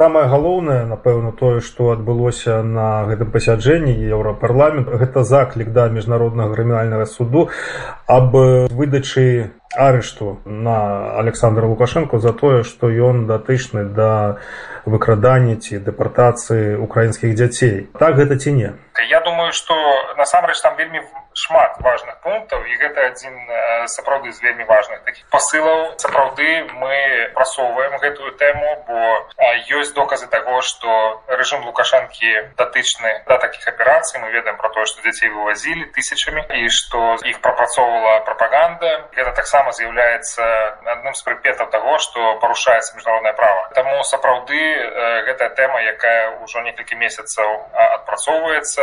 Самае галоўнае напэўна тое што адбылося на гэтым пасяджэнні еўрапарламент гэта заклік да міжнароднага крымінальнага суду аб выдачы арышту на александра лукашенко за тое што ён датычны да выкрадання ці дэпартацыі украінскіх дзяцей. Так гэта ці не? Я думаю что насамрэч там вельмі шмат важных пунктаў і гэта адзін сапраўды з вельмі важных таких посылаў сапраўды мы прасоўваем гэтую тэму бо ёсць доказы таго что рэжым лукашэнкі датычны да таких аперацый. Мы ведаем про тое что дзяцей вывозілі тысячамі і что іх прапрацоўвала прапаганда. Гэта таксама з'яўляецца адным з прыпетаў того что парушаецца міжнароднае права. Таму сапраўды гэтая тэма якая ўжо некалькі месяцаў адпрацоўваецца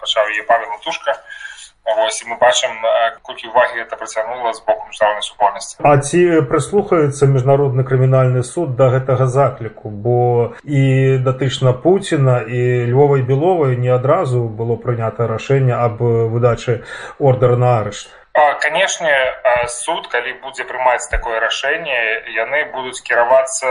пачаў яе павел тушка Вось, мы бачым колькі увагі это прыцягнула з боку міжнароднай супольнасці А ці прыслухаецца міжнародны крымінальны суд да гэтага закліку бо і датычна Пуціна і львовай беловай не адразу было прынята рашэнне аб выдачы ордера на арышт канешне суд калі будзе прымаць такое рашэнне яны будуць кіравацца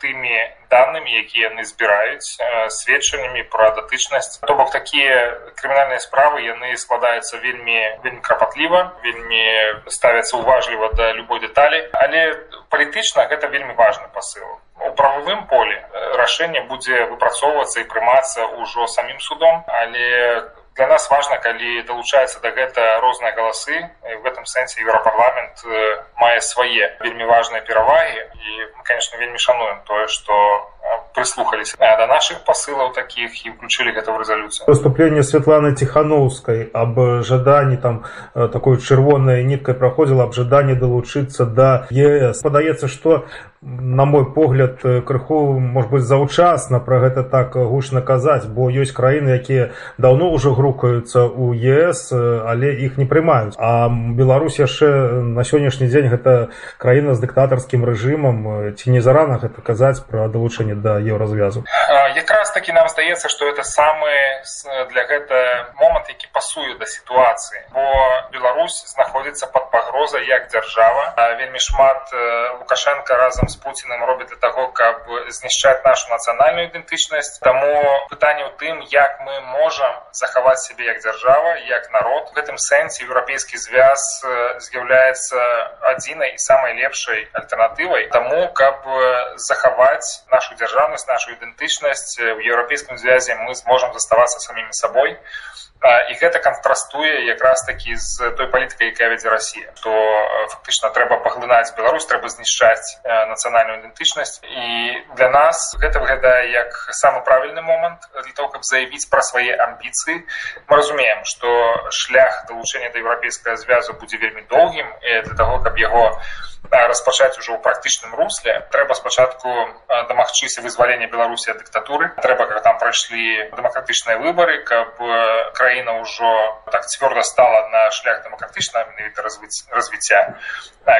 тымі данымі якія яны збіраюць сведчаннямі пра датычнасць то бок такія крымінальныя справы яны складаюцца вельмі вельмі крапатліва вельмі ставяцца уважліва да любой дэталі але палітычна гэта вельмі важны пасыл у прававым поле рашэнне будзе выпрацоўвацца і прымацца ўжо самім судом. Але для нас важна калі далучаецца да гэта розныя галасы. В гэтым сэнсе еўрапарламент мае свае вельмі важныя перавагі. І мы конечно вельмі шануем тое што прыслухаліся да наших посылаў таких і включили гэта в рэзалюцыю выступление Светланы тихохановскай об жаданні там такой чырвонной ниткой праходзіла аб жаданні далучыцца да ЕС падаецца что на мой погляд крыху может быть заўчасна про гэта так гучна казаць бо ёсць краіны якія давно уже грукаюцца у ЕС але іх не прымаюць. А Беларусь яшчэ на сённяшні дзень гэта краіна з дыктатарскім рэжымам. Ці не зарана гэта казаць про далучэнне да еўразвязу якраз таки нам здаецца что это самы для гэта момант які пасуе да сітуацыі бо Беларусь знаходзіцца под пагрозай як дзяржава. Вельмі шмат лукашенко разам з пуціным робіць для таго каб знішчаць нашу нацыянальную ідэнтычнасць. Таму пытанне ў тым як мы можам захаваць сябе як дзяржава як народ. В гэтым сэнсе еўрапейскі звяз з'яўляецца адзінай і самай лепшай альтэрнатывай. Таму каб захаваць нашу дзяржаўнасць нашу ідэнтычнасць в еўрапейскім звязе мы зможам заставацца самімі сабой і гэта кантрастуе якраз такі з той палітыкай якая вядзе Росія то фактычна трэба паглынаць Беларусь трэба знішчаць нацыянальную ідэнтычнасць. І для нас гэта выглядае як самы правільны момант для того каб заявіць пра свае амбіцыі. Мы разумеем што шлях далучэння да еўрапейскага звязу будзе вельмі доўгім для того каб яго распачаць ужо ў практычным русле. Трэба спачатку дамагчыся вызвалення беларусі ад дыктатуры трэба каб там прайшлі дэмакратычныя выбары каб краіна ўжо так цвёрда стала на шлях дэмакратычнага менавіта развіцця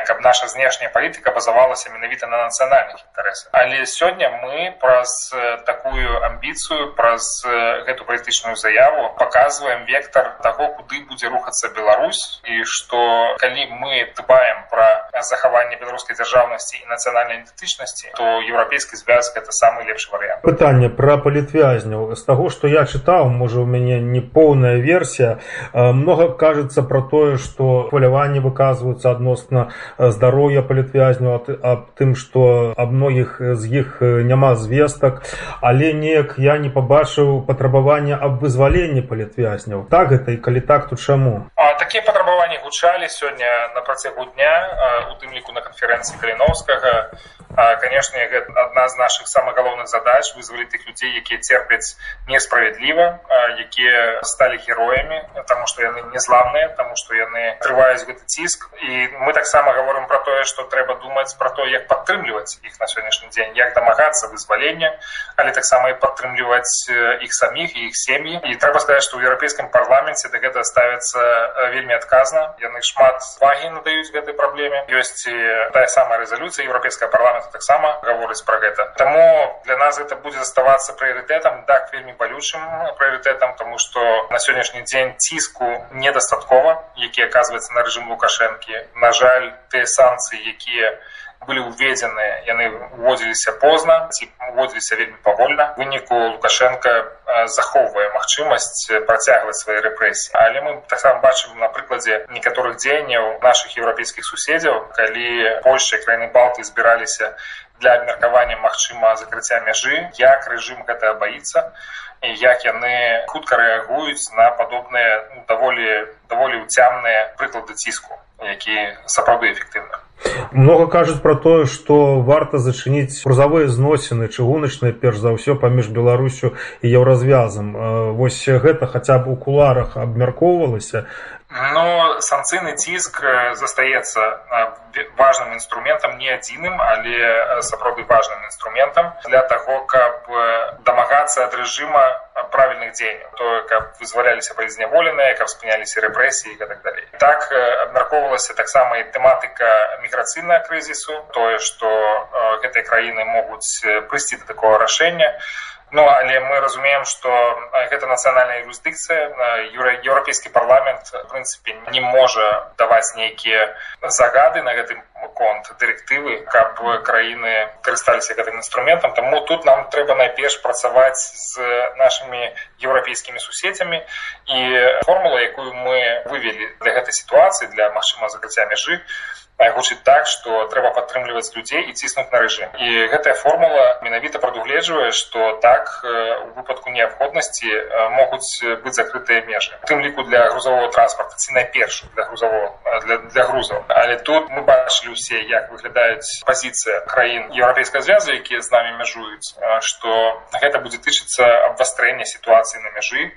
каб наша знешняя палітыка базавалася менавіта на нацыянальных інтарэсах але сёння мы праз такую амбіцыю праз гэту палітычную заяву показваем вектор таго куды будзе рухацца Беларусь і што калі мы дбаем пра захаванне беларускай дзяржаўнасці і нацыянальнай ідэнтычнасці то еўрапейскі звяз гэта самы лепшы варыянт пытанне пра палітвязняў з таго што я чытаў можа у мяне не поўная версія много кажется про тое что хваляванні выказваюцца адносна здароўя палітвязняў аб тым што аб многіх з іх няма звестак але неяк я не пабачыў патрабавання аб вызваленні палітвязняў так гэта і калі так то чаму такія патрабаванні гучалі сёння на працягу дня у тым ліку на канферэнцыі каліновскага? Канешне гэта адна з наших самых галоўных задач вызваліць тых людзей якія церпяць несправядліва якія сталі героямі таму што яны незламныя таму што яны трываюць гэты ціск. І мы таксама гаворым про тое што трэба думаць про то як падтрымліваць іх на сённяшні дзень як дамагацца вызвалення але таксама і падтрымліваць іх саміх і іх сем'і. І трэба сказаць што ў еўрапейскім парламенце да гэта ставіцца вельмі адказна яны шмат вагі надаюць гэтай праблеме ёсць тая самая рэзалюцыя еўрапейскага парламента таксама гаворыць пра гэта. Таму для нас гэта будзе заставацца прыярытэтам так вельмі балючым прыярытэтам тому што на сённяшні дзень ціску недастаткова які аказваецца на рэжым лукашэнкі. На жаль тыя санкцыі якія былі ўведзеныя яны уводзіліся позна ці уводзіліся вельмі павольна выніку лукашенко захоўвае магчымасць працягваць свае рэпрэсіі. Але мы таксама бачым на прыкладзе некаторых дзеянняў наших еўрапейскіх суседзяў калі польша краіны балты збіраліся для абмеркавання магчыма закрыцця мяжы як рэжым гэта баіцца і як яны хутка рэагуюць на падобныя ну, даволі даволі ўцямныя прыклады ціску які сапраўды эфектыўны много кажуць про тое что варта зачыніць прузавыя зносіны чыгуначныя перш за ўсё паміж беларусю і еўразвязам. Вось гэта хаця б у куларах абмяркоўвалася но санкцыйны ціск застаецца важным інструментам не адзіным але сапраўды важным інструментам для таго каб дамагацца ад рэжыма правільных дзеянняў то каб вызваляліся пазняволеныя каб спыняліся рэпрэсіі і так далей так абмяркоўвалася таксама і тэматыка міграцыйнага крызісу тое што гэтыя краіны могуць прыйсці да такого рашэння Ну але мы разумеем, што гэта нацыянальная юрысдыкцыя еўрапейскі парламент в прынцыпе не можа даваць нейкія загады на гэтым конт дырэктывы, каб краіны карысталіся гэтым інструментам. Таму тут нам трэба найперш працаваць з нашымі еўрапейскімі суседзямі і формула, якую мы вывелі для гэтай сітуацыі для магчыма закрыцця мяжы гучыць так што трэба падтрымліваць людзей і ціснуць на рэжым і гэтая формула менавіта прадугледжвае што так у выпадку неабходнасці могуць быць закрытыя межы тым ліку для грузового транспорта ці найперш для грузового для, для грузаў але тут мы бачылі ўсе як выглядаюць пазіцыя краін еўрапейскага звязу якія з намі мяжуюць што гэта будзе тычыцца абвастрэння сітуацыі на мяжы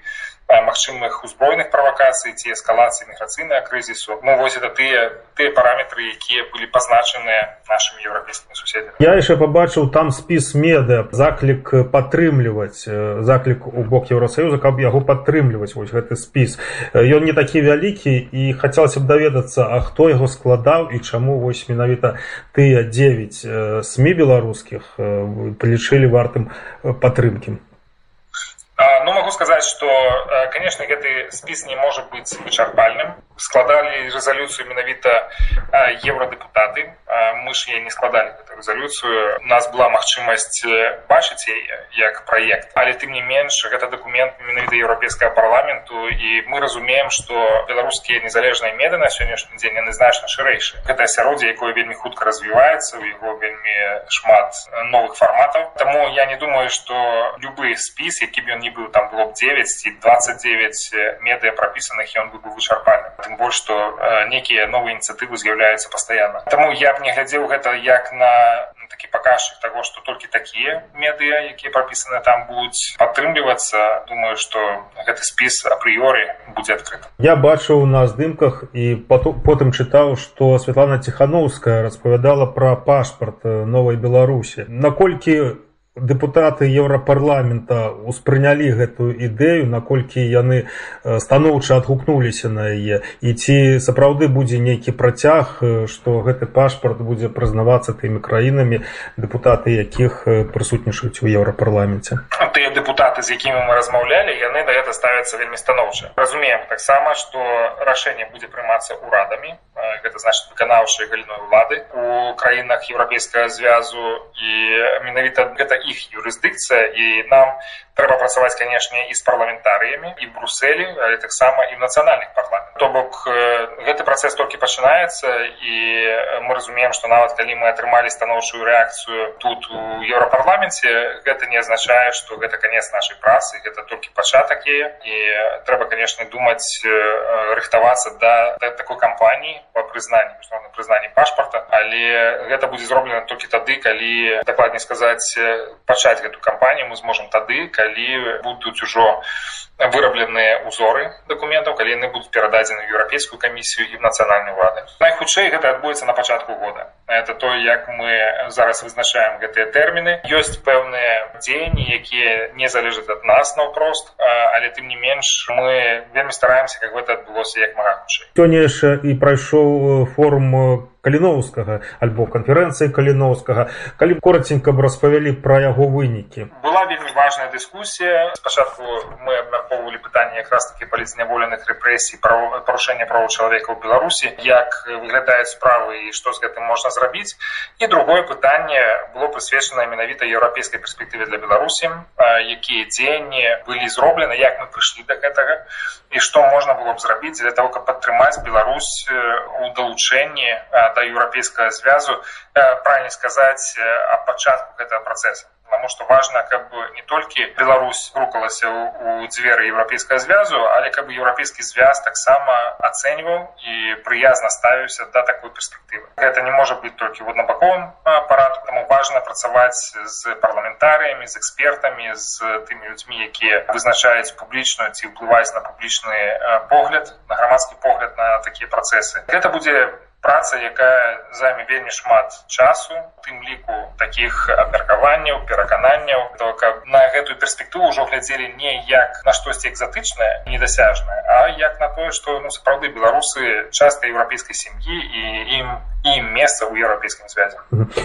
магчымых узброеных правакацый ці эскалацыі міграцыйнага крызісу. Ну вось это тыя тыя параметры якія былі пазначаныя нашымі еўрапейскімі суседзямі я яшчэ пабачыў там спіс меда заклік падтрымліваць заклік у бок еўросаюза каб яго падтрымліваць вось гэты спіс. Ён не такі вялікі і хацелася б даведацца а хто яго складаў і чаму вось менавіта тыя 9 сМ беларускіх палічылі вартым падтрымкі Ну могу сказаць, што конечно гэты спіс не можа быць вычарпальным. Складалі рэзалюцыю менавіта еўрадэпутаты. Мы ж яе не складалі гэту рэзалюцыю. У нас была магчымасць бачыць яе як праект. Але тым не менш гэта дакумент менавіта еўрапейскага парламенту і мы разумеем, што беларускія незалежныя меды на сённяшні дзень яны значна шырэйшы. Гэта асяроддзе, якое вельмі хутка развіваецца, у яго вельмі шмат новых фарматаў. Таму я не думаю, што любы спіс, які б ён не быў там было б 9 ці 29 медыа прапісаных ён бы быў вычарпальным тым больш што нейкія новыя ініцыятывы з'яўляюцца пастаянна Таму я б не глядзеў гэта як на такі паказчык таго што толькі такія медыа якія прапісаны там будуць падтрымлівацца думаю што гэты спіс апрыёры будзе адкрыт я бачыў на здымках і потым чытаў што Святлана ціхановская распавядала пра пашпарт новай беларусі. Наколькі дэпутаты еўрапарламента успрынялі гэтую ідэю наколькі яны станоўча адгукнуліся на яе. І ці сапраўды будзе нейкі працяг што гэты пашпарт будзе прызнавацца тымі краінамі дэпутаты якіх прысутнічаюць у еўрапарламенце? Тыя дэпутаты з якімі мы размаўлялі яны да гэта ставяцца вельмі станоўча. Разумеем таксама што рашэнне будзе прымацца ўрадамі гэта значит выканаўчай галіной улады. У краінах еўрапейскага звязу і менавіта гэта іх юрысдыкцыя. І нам трэба працаваць канешне і з парламентарыямі і брусселі але таксама і нацыянальных парламент то бок гэты працэс толькі пачынаецца і мы разумеем што нават калі мы атрымалі станоўчую рэакцыю тут у еўрапарламенце гэта не азначае што гэта канец нашай працы гэта толькі пачатак яе. І трэба канешне думаць рыхтавацца да, да такой кампаніі по прызнанні міжнародным прызнанні пашпарта але гэта будзе зроблена толькі тады калі дакладней сказаць пачаць гэту кампанію мы зможам тады калі будуць ужо вырабленыя ўзоры дакументаў калі яны будуць перададзены еўрапейскую камісію і нацыянальную улады найхутчэй гэта адбудзецца на пачатку года. Это то як мы зараз вызначаем гэтыя тэрміны. Ёсць пэўныя дзеянні якія не залежаць ад нас наўпрост але тым не менш мы вельмі стараемся как гэта адбылося як мага хутчэй. Сёння і прайшоў форум каліноўскага альбо канферэнцыі каліноўскага калі кораценька б распавялі пра яго вынікі. Была вельмі важная дыскусія. Спачатку мы абмяркоўвалі пытанне якраз таки палізняволеных рэпрэсій пра парушэння правоў чалавека ў беларусі як выглядаюць справы і што з гэтым можна зрабіць. І другое пытанне было прысвечана менавіта еўрапейскай перспектыве для беларусі якія дзеянні былі зроблены як мы прыйшлі да гэтага і што можна было б зрабіць для того каб падтрымаць Беларусь у далучэнні да еўрапейскага звязу правильно сказаць об пачатку гэтага працэса потому что важно каб не толькі Беларусь рукалася у дзверы еўрапейскага звязу але каб еўрапейскі звяз таксама ацэньваў і прыязна ставіўся да такой перспектывы гэта не можа быть толькі в однабаковым апарату таму важно працаваць з парламентарыямі з экспертамі з тымі людзьмі якія вызначаюць публічную ці ўплываюць на публічны погляд на грамадскі погляд на такія працэсы гэта будзе праца якая займе вельмі шмат часу тым ліку таких абмеркаванняў перакананняў то каб на гэтую перспектыву ўжо глядзелі не як на штосьці экзатычнае недасяжнае а як на тое што ну сапраўды беларусы частка еўрапейскай сям'і і ім і месца ў еўрапейскім звязе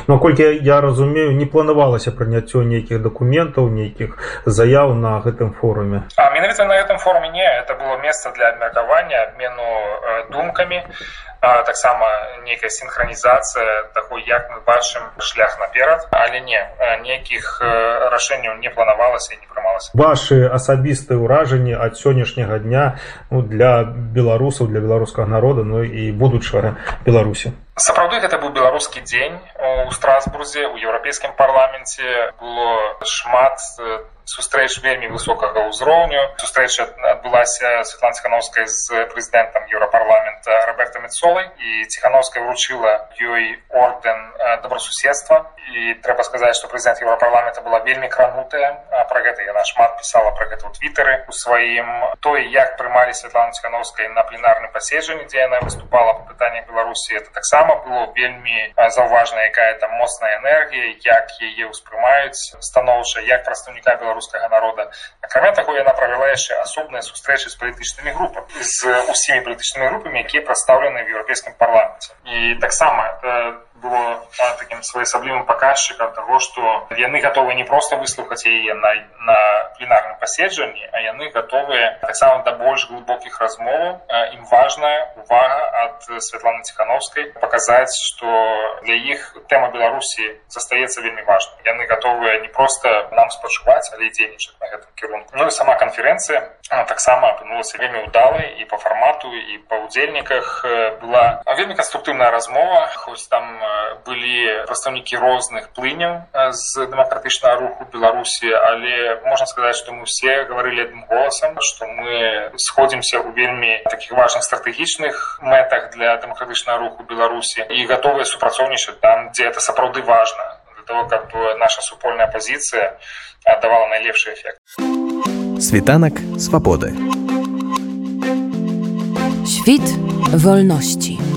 Ну колькі я разумею не планавалася прыняццё нейкіх дакументаў нейкіх заяў на гэтым форуме? А менавіта на гэтым форуме не это было месца для абмеркавання абмену думкамі таксама нейкая синхронізацыя такой як мы бачым шлях наперад. Але не нейкіх рашэнняў не планавалася не прымалася. Ваши асабістыя ўражанні ад сённяшняга дня ну, для беларусаў для беларускага народа ну і будучага беларусі сапраўды гэта быў беларускі дзень у страсбурзе у еўрапейскім парламенце было шмат сустрэч вельмі высокага ўзроўню. Сустрэча адбылася светлана ціхановская з прэзідэнтам еўрапарламента роберта мецолай і ціхановская вручыла ёй ордэн добрасуседства. І трэба сказаць што прэзідэнт еўрапарламента была вельмі кранутая пра гэта яна шмат пісала пра гэта ў твиттары у сваім. Той як прымалі светлану ціхановскай на пленарным паседжанні дзе яна выступала па пытаннях беларусі это таксама было вельмі заўважна якая там моцная энергія як яе ўспрымаюць станоўча як прадстаўніка беларускага народа. Акрамя таго яна правяла яшчэ асобныя сустрэчы з палітычнымі групамі з усімі палітычнымі групамі якія прадстаўлены в еўрапейскім парламенце. І таксама было таким своеасаблівым паказчыкам того что яны готовы не просто выслухаць яе на на пленарным паседжанні а яны готовыя таксама да больш глубокіх размоваў. Ім важная увага от светланы ціхановскай показаць что для іх тэма беларусі застаецца вельмі важна яны готовыя не просто нам спачуваць але дзейнічаць на гэтым кірунку ну і сама канферэнцыя таксама апынулася вельмі удалай і по фармату і па удзельніках была вельмі канструктыўная размова. Хоць там былі прадстаўнікі розных плыняў з дэмакратычнага руху беларусі але можна сказаць што мы все гаварылі адным голасам што мы сходзімся ў вельмі такіх важных стратэгічных мэтах для дэмакратычнага руху беларусі і гатовыя супрацоўнічаць там дзе это сапраўды важна для того каб наша супольная пазіцыя давала найлепшы эфект світанак свабоды Świt wolności.